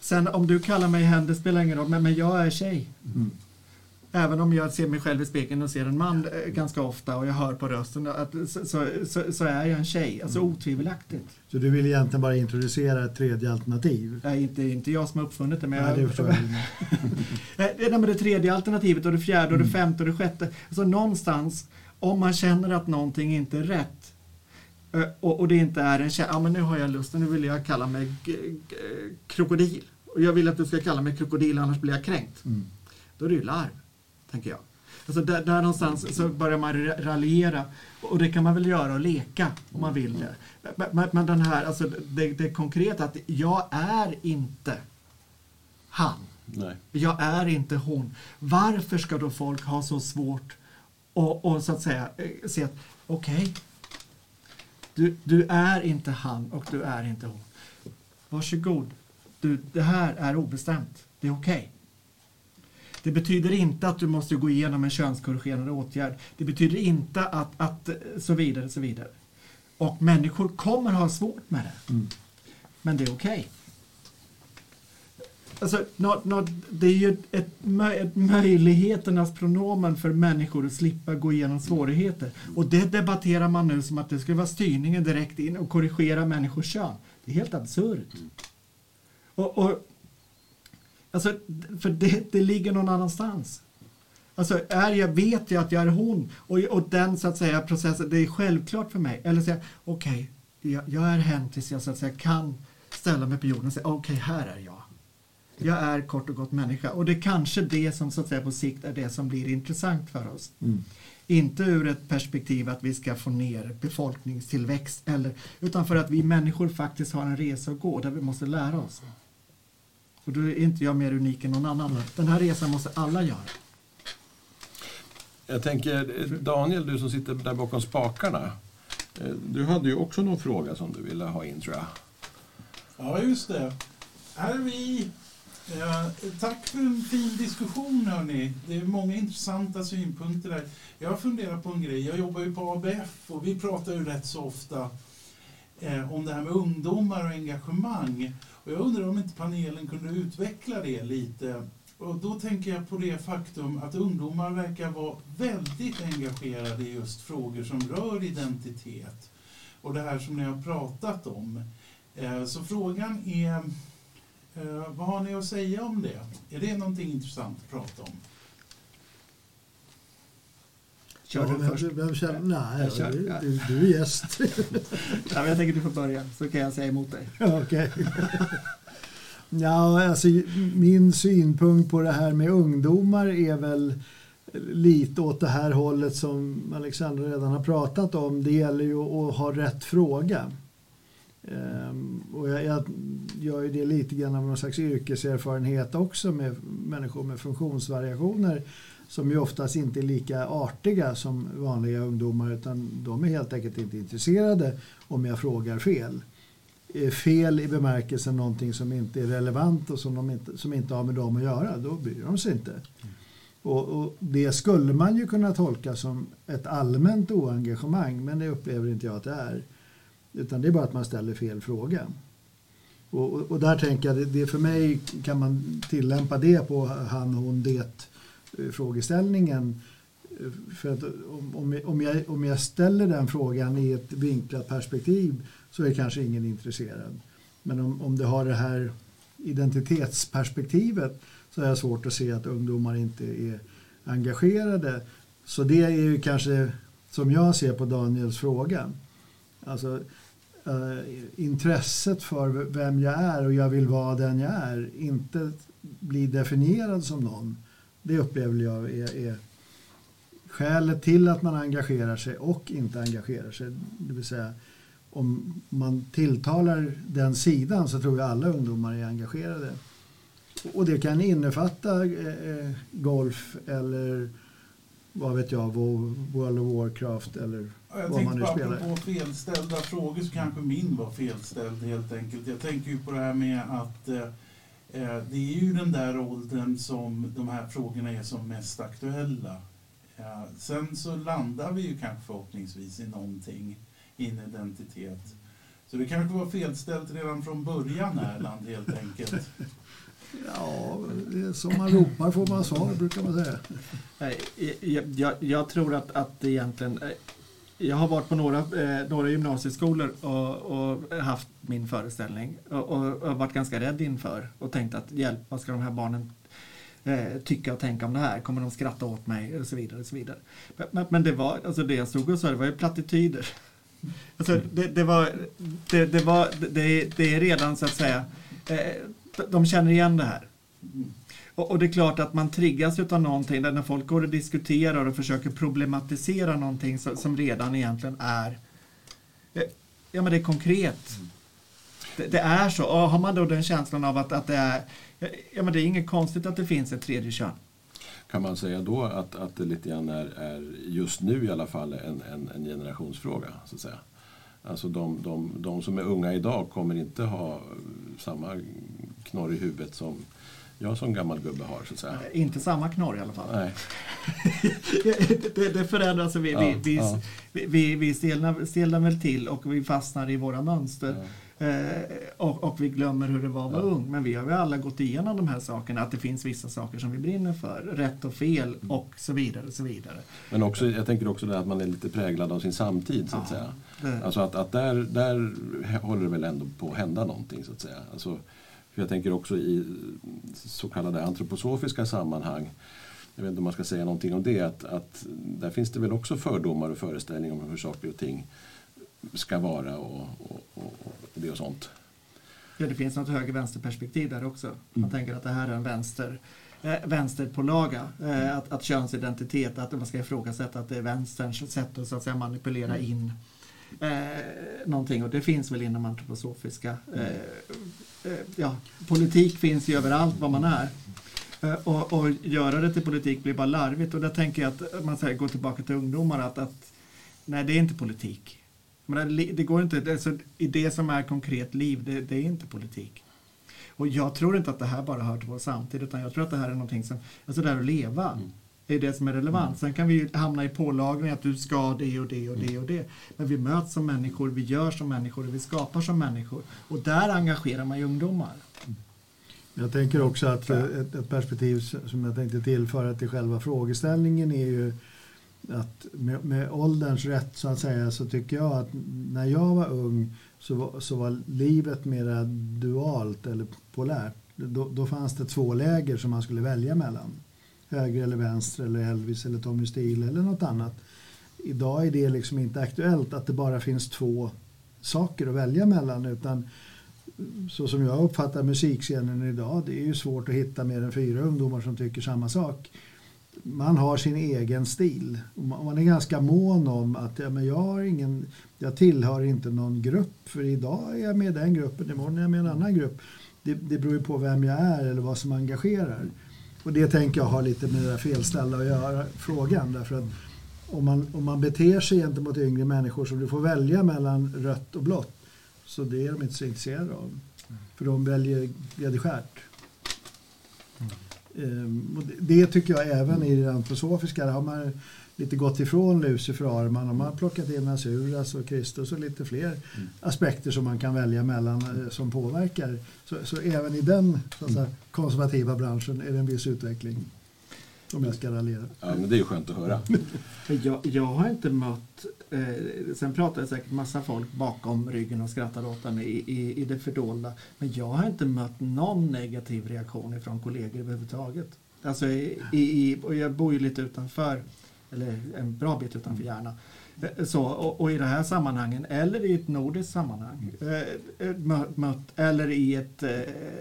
sen om du kallar mig hen, det spelar ingen roll, men, men jag är tjej. Mm. Även om jag ser mig själv i spegeln och ser en man eh, ganska ofta och jag hör på rösten att så, så, så, är jag en tjej, alltså mm. otvivelaktigt. Så du vill egentligen bara introducera ett tredje alternativ? Nej, inte, inte jag som har uppfunnit det. Men Nej, jag, det jag. Nej, men det tredje alternativet och det fjärde och det mm. femte och det sjätte. Alltså någonstans, om man känner att någonting inte är rätt eh, och, och det inte är en ja men nu har jag lust, nu vill jag kalla mig krokodil. Och jag vill att du ska kalla mig krokodil, annars blir jag kränkt. Mm. Då är det ju larv tänker jag. Alltså där, där någonstans så börjar man raljera och det kan man väl göra och leka om man vill det. Men, men den här, alltså det, det konkreta att jag är inte han. Nej. Jag är inte hon. Varför ska då folk ha så svårt och, och så att säga eh, se att okej, okay, du, du är inte han och du är inte hon. Varsågod, du, det här är obestämt. Det är okej. Okay. Det betyder inte att du måste gå igenom en könskorrigerande åtgärd. Det betyder inte att, att så vidare, så vidare. Och människor kommer ha svårt med det. Mm. Men det är okej. Okay. Alltså, not, not, det är ju ett, ett möjligheternas pronomen för människor att slippa gå igenom svårigheter. Och det debatterar man nu som att det skulle vara styrningen direkt in och korrigera människors kön. Det är helt absurt. Och, och Alltså, för det, det ligger någon annanstans. Alltså, är jag, vet jag att jag är hon och, och den så att säga processen, det är självklart för mig. Eller säga, okej, okay, jag, jag, är hen tills jag så att säga kan ställa mig på jorden och säga, okej, okay, här är jag. Jag är kort och gott människa. Och det är kanske det som så att säga på sikt är det som blir intressant för oss. Mm. Inte ur ett perspektiv att vi ska få ner befolkningstillväxt, eller, utan för att vi människor faktiskt har en resa att gå där vi måste lära oss. Och då är inte jag mer unik än någon annan. Den här resan måste alla göra. Jag tänker, Daniel, du som sitter där bakom spakarna. Eh, du hade ju också någon fråga som du ville ha in, tror jag. Ja, just det. Här är vi. Eh, tack för en fin diskussion, hörni. Det är många intressanta synpunkter där. Jag funderar på en grej. Jag jobbar ju på ABF och vi pratar ju rätt så ofta eh, om det här med ungdomar och engagemang. Och jag undrar om inte panelen kunde utveckla det lite. Och då tänker jag på det faktum att ungdomar verkar vara väldigt engagerade i just frågor som rör identitet. Och det här som ni har pratat om. Eh, så frågan är, eh, vad har ni att säga om det? Är det någonting intressant att prata om? Kör du först? Vem kör? Nej, kör, du, du, du, är gäst. ja, jag tänker att du får börja, så kan jag säga emot dig. Okej. Okay. Ja, alltså, min synpunkt på det här med ungdomar är väl lite åt det här hållet som Alexandra redan har pratat om. Det gäller ju att ha rätt fråga. Um, och jag, jag gör ju det lite grann av någon slags yrkeserfarenhet också med människor med funktionsvariationer som ju oftast inte är lika artiga som vanliga ungdomar utan de är helt enkelt inte intresserade om jag frågar fel. Fel i bemärkelsen någonting som inte är relevant och som, de inte, som inte har med dem att göra, då bryr de sig inte. Och, och, Det skulle man ju kunna tolka som ett allmänt oengagemang men det upplever inte jag att det är. Utan det är bara att man ställer fel fråga. Och, och, och där tänker jag, det, det för mig kan man tillämpa det på han, hon, det Eh, frågeställningen. Eh, för att om, om, jag, om jag ställer den frågan i ett vinklat perspektiv så är kanske ingen intresserad. Men om, om det har det här identitetsperspektivet så har jag svårt att se att ungdomar inte är engagerade. Så det är ju kanske som jag ser på Daniels fråga. Alltså eh, intresset för vem jag är och jag vill vara den jag är. Inte bli definierad som någon det upplever jag är, är skälet till att man engagerar sig och inte engagerar sig. Det vill säga, om man tilltalar den sidan så tror jag alla ungdomar är engagerade. Och det kan innefatta eh, golf eller vad vet jag, World of Warcraft eller jag vad man nu spelar. spelar. Apropå felställda frågor så kanske min var felställd helt enkelt. Jag tänker ju på det här med att eh, eh, det är ju den där åldern som de här frågorna är som mest aktuella. Eh, sen så landar vi ju kanske förhoppningsvis i någonting, i en identitet. Så det kanske var felställt redan från början Erland helt enkelt. Ja, som man ropar får man svar brukar man säga. Jag, jag, jag tror att, att egentligen eh, jag har varit på några, eh, några gymnasieskolor och, och, haft min föreställning och, och, och, varit ganska rädd inför och tänkt att hjälp, vad ska de här barnen eh, tycka och tänka om det här? Kommer de skratta åt mig? Och så vidare. Och så vidare. Men, men det, var, alltså det jag stod och sa, det var ju plattityder. Alltså det, det, var, det, det, var, det, det är redan så att säga, eh, de känner igen det här. Och, och, det är klart att man triggas av någonting där när folk går och diskuterar och försöker problematisera någonting som, som redan egentligen är Ja men det är konkret. Det, det, är så. Och har man då den känslan av att, att det är Ja men det är inget konstigt att det finns ett tredje kön. Kan man säga då att, att det lite grann är, är just nu i alla fall en, en, en generationsfråga? Så att säga? Alltså de, de, de som är unga idag kommer inte ha samma knorr i huvudet som jag som gammal gubbe har. Så att säga. Inte samma knorr i alla fall. Nej. det, det förändras. Vi, ja, vi, vi, ja. vi, vi stelnar, stelnar väl till och vi fastnar i våra mönster. Ja. Eh, och, och, vi glömmer hur det var att vara ung. Men vi har ju alla gått igenom de här sakerna. Att det finns vissa saker som vi brinner för. Rätt och fel mm. och så vidare. Och så vidare. Men också, jag tänker också det att man är lite präglad av sin samtid. så att säga. Det. Alltså att, att där, där håller det väl ändå på att hända någonting. så att säga. Alltså, för jag tänker också i så kallade antroposofiska sammanhang jag vet inte om man ska säga någonting om det, att, att där finns det väl också fördomar och föreställningar om hur saker och ting ska vara och, och, och, och det och sånt. Ja, det finns något höger-vänster-perspektiv där också. Man mm. tänker att det här är en vänster, eh, vänsterpålaga. Eh, att, att könsidentitet, att man ska ifrågasätta att det är vänsterns sätt att, så att säga, manipulera mm. in eh, någonting. Och det finns väl inom antroposofiska... Eh, eh, ja, politik finns ju överallt var man är. Eh, och, och göra det till politik blir bara larvigt. Och där tänker jag att man säger, går tillbaka till ungdomar att, att nej, det är inte politik. Men det går inte, alltså, i det som är konkret liv, det, det, är inte politik. Och jag tror inte att det här bara hör till vår samtid, utan jag tror att det här är någonting som, alltså det här att leva, mm är det som är relevant. Sen kan vi hamna i pålagring att du ska det och det och det och det. Men vi möts som människor, vi gör som människor och vi skapar som människor. Och där engagerar man ju ungdomar. Jag tänker också att ett, ett perspektiv som jag tänkte tillföra till själva frågeställningen är ju att med, med ålderns rätt så att säga så tycker jag att när jag var ung så var, så var livet mera dualt eller polärt. Då, då fanns det två läger som man skulle välja mellan. Höger eller vänster eller Elvis eller Tommy Steele eller något annat. Idag är det liksom inte aktuellt att det bara finns två saker att välja mellan utan så som jag uppfattar musikscenen idag det är ju svårt att hitta mer än fyra ungdomar som tycker samma sak man har sin egen stil. Man är ganska mån om att ja, men jag, har ingen, jag tillhör inte någon grupp för idag är jag med i den gruppen, imorgon är jag med i en annan grupp. Det, det beror ju på vem jag är eller vad som engagerar. Och det tänker jag har lite med det där felställda att göra, frågan. Därför att om man, om man beter sig gentemot yngre människor så du får välja mellan rött och blått så det är de inte så intresserade av. För de väljer gräddskärt. Ehm, det tycker jag även i det antroposofiska, där har man lite gått ifrån Lucifer Arman och man har plockat in Asuras och Kristus och lite fler mm. aspekter som man kan välja mellan eh, som påverkar. Så, så även i den säga, konservativa branschen är det en viss utveckling. Om jag ska raljera. Ja, men det är ju skönt att höra. jag, jag har inte mött, eh, sen pratar jag säkert massa folk bakom ryggen och skrattar åt den i, i, i det fördolda. Men jag har inte mött någon negativ reaktion från kollegor överhuvudtaget. Alltså i, i, och jag bor ju lite utanför, eller en bra bit utanför Järna. Så, och, och, i det här sammanhangen, eller i ett nordiskt sammanhang, eh, eh mött, eller i ett, eh,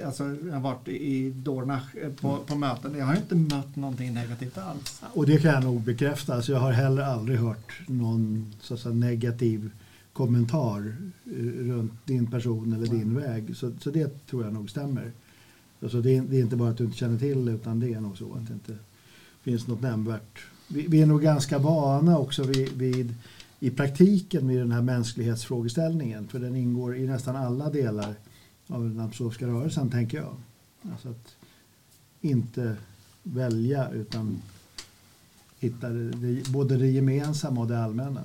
alltså jag har varit i Dornach eh, på, på möten, jag har inte mött någonting negativt alls. Och det kan jag nog bekräfta, alltså jag har heller aldrig hört någon så säga, negativ kommentar eh, runt din person eller din väg. Så, så det tror jag nog stämmer. Alltså det, är, det är inte bara att du inte känner till utan det är nog så att det inte finns något nämnvärt. Vi, vi är nog ganska vana också vid, vid i praktiken vid den här mänsklighetsfrågeställningen för den ingår i nästan alla delar av den apsovska rörelsen tänker jag. Alltså att inte välja utan hitta det, både det gemensamma och det allmänna.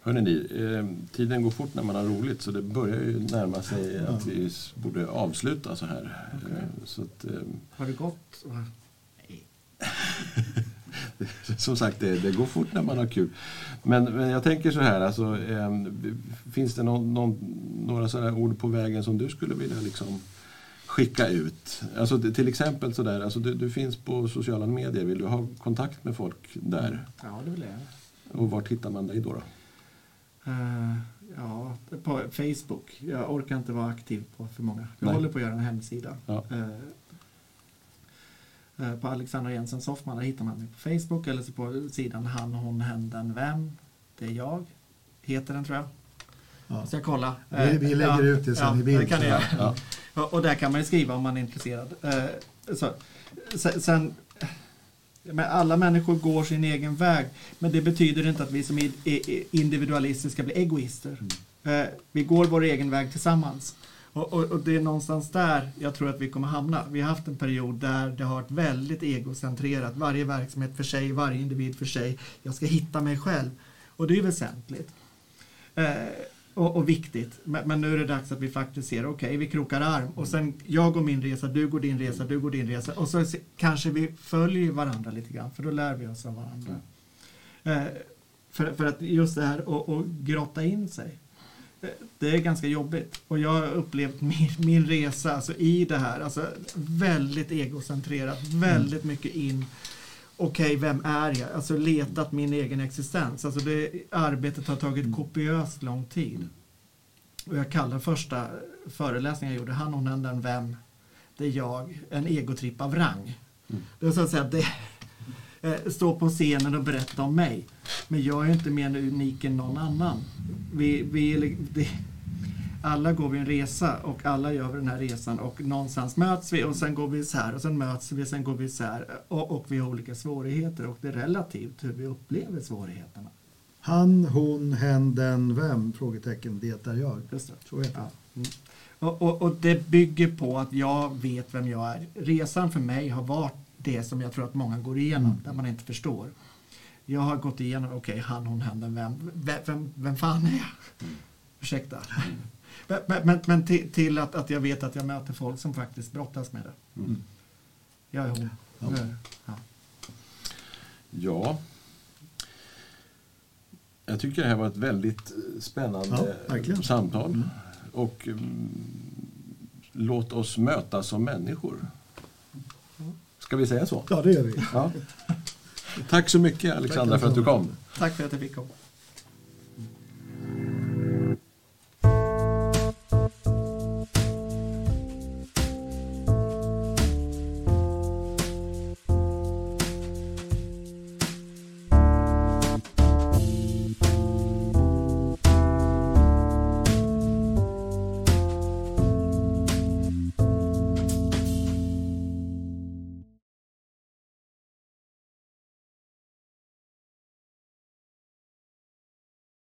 Hörrni, ni, eh, tiden går fort när man har roligt så det börjar ju närma sig att vi borde avsluta så här. Okay. Eh, så att, eh, har det gått? Nej. Som sagt, det, det, går fort när man har kul. Men, men jag tänker så här, alltså, eh, finns det någon, någon, några sådana ord på vägen som du skulle vilja liksom skicka ut? Alltså, till exempel sådär, alltså, du, du, finns på sociala medier, vill du ha kontakt med folk där? Ja, det vill jag. Och vart hittar man dig då? då? Uh, ja, på Facebook. Jag orkar inte vara aktiv på för många. Jag Nej. håller på att göra en hemsida. Ja. Uh, på Alexandra Jensen Soffman, där hittar man mig på Facebook eller så på sidan Han, hon, hen, den, vem. Det är jag. Heter den tror jag. Ja. Ska jag kolla? Vi, vi lägger ja, ut det sen ja, i bild. Kan göra. Ja. Och där kan man skriva om man är intresserad. Så, sen men alla människor går sin egen väg. Men det betyder inte att vi som individualister ska bli egoister. Mm. Eh, vi går vår egen väg tillsammans. Och, och, och, det är någonstans där jag tror att vi kommer hamna. Vi har haft en period där det har varit väldigt egocentrerat. Varje verksamhet för sig, varje individ för sig. Jag ska hitta mig själv. Och det är väsentligt. Eh, och, och viktigt. Men, men, nu är det dags att vi faktiskt ser, okej, okay, vi krokar arm och sen jag går min resa, du går din resa, du går din resa och så kanske vi följer varandra lite grann för då lär vi oss av varandra. Mm. Eh, för, för att just det här att grotta in sig. Det är ganska jobbigt och jag har upplevt min, min resa alltså i det här, alltså väldigt egocentrerat, väldigt mm. mycket in okej, okay, vem är jag? Alltså letat min egen existens. Alltså det, arbetet har tagit kopiöst lång tid. Och jag kallar första föreläsningen jag gjorde, han, hon, den, den, vem, det är jag, en egotripp av rang. Mm. Det är så att säga, det, eh, stå på scenen och berätta om mig. Men jag är inte mer unik än någon annan. Vi, vi, det, alla går vi en resa och alla gör vi den här resan och någonstans möts vi och sen går vi isär och sen möts vi, sen går vi isär och, och vi har olika svårigheter och det är relativt hur vi upplever svårigheterna. Han, hon, hen, den, vem? Frågetecken, det är jag. Just det. Så heter ja. Mm. Och, och, och, det bygger på att jag vet vem jag är. Resan för mig har varit det som jag tror att många går igenom, mm. där man inte förstår. Jag har gått igenom, okej, okay, han, hon, hen, den, vem, vem, vem, vem fan är jag? Mm. Ursäkta. Men, men, men till, till, att, att jag vet att jag möter folk som faktiskt brottas med det. Mm. Jag är hon. Ja. ja. ja. Jag tycker det här var ett väldigt eh, spännande ja, samtal. Mm. Och mm, låt oss mötas som människor. Ska vi säga så? Ja, det gör vi. Ja. Tack så mycket Alexandra för att du kom. Tack för att jag fick komma.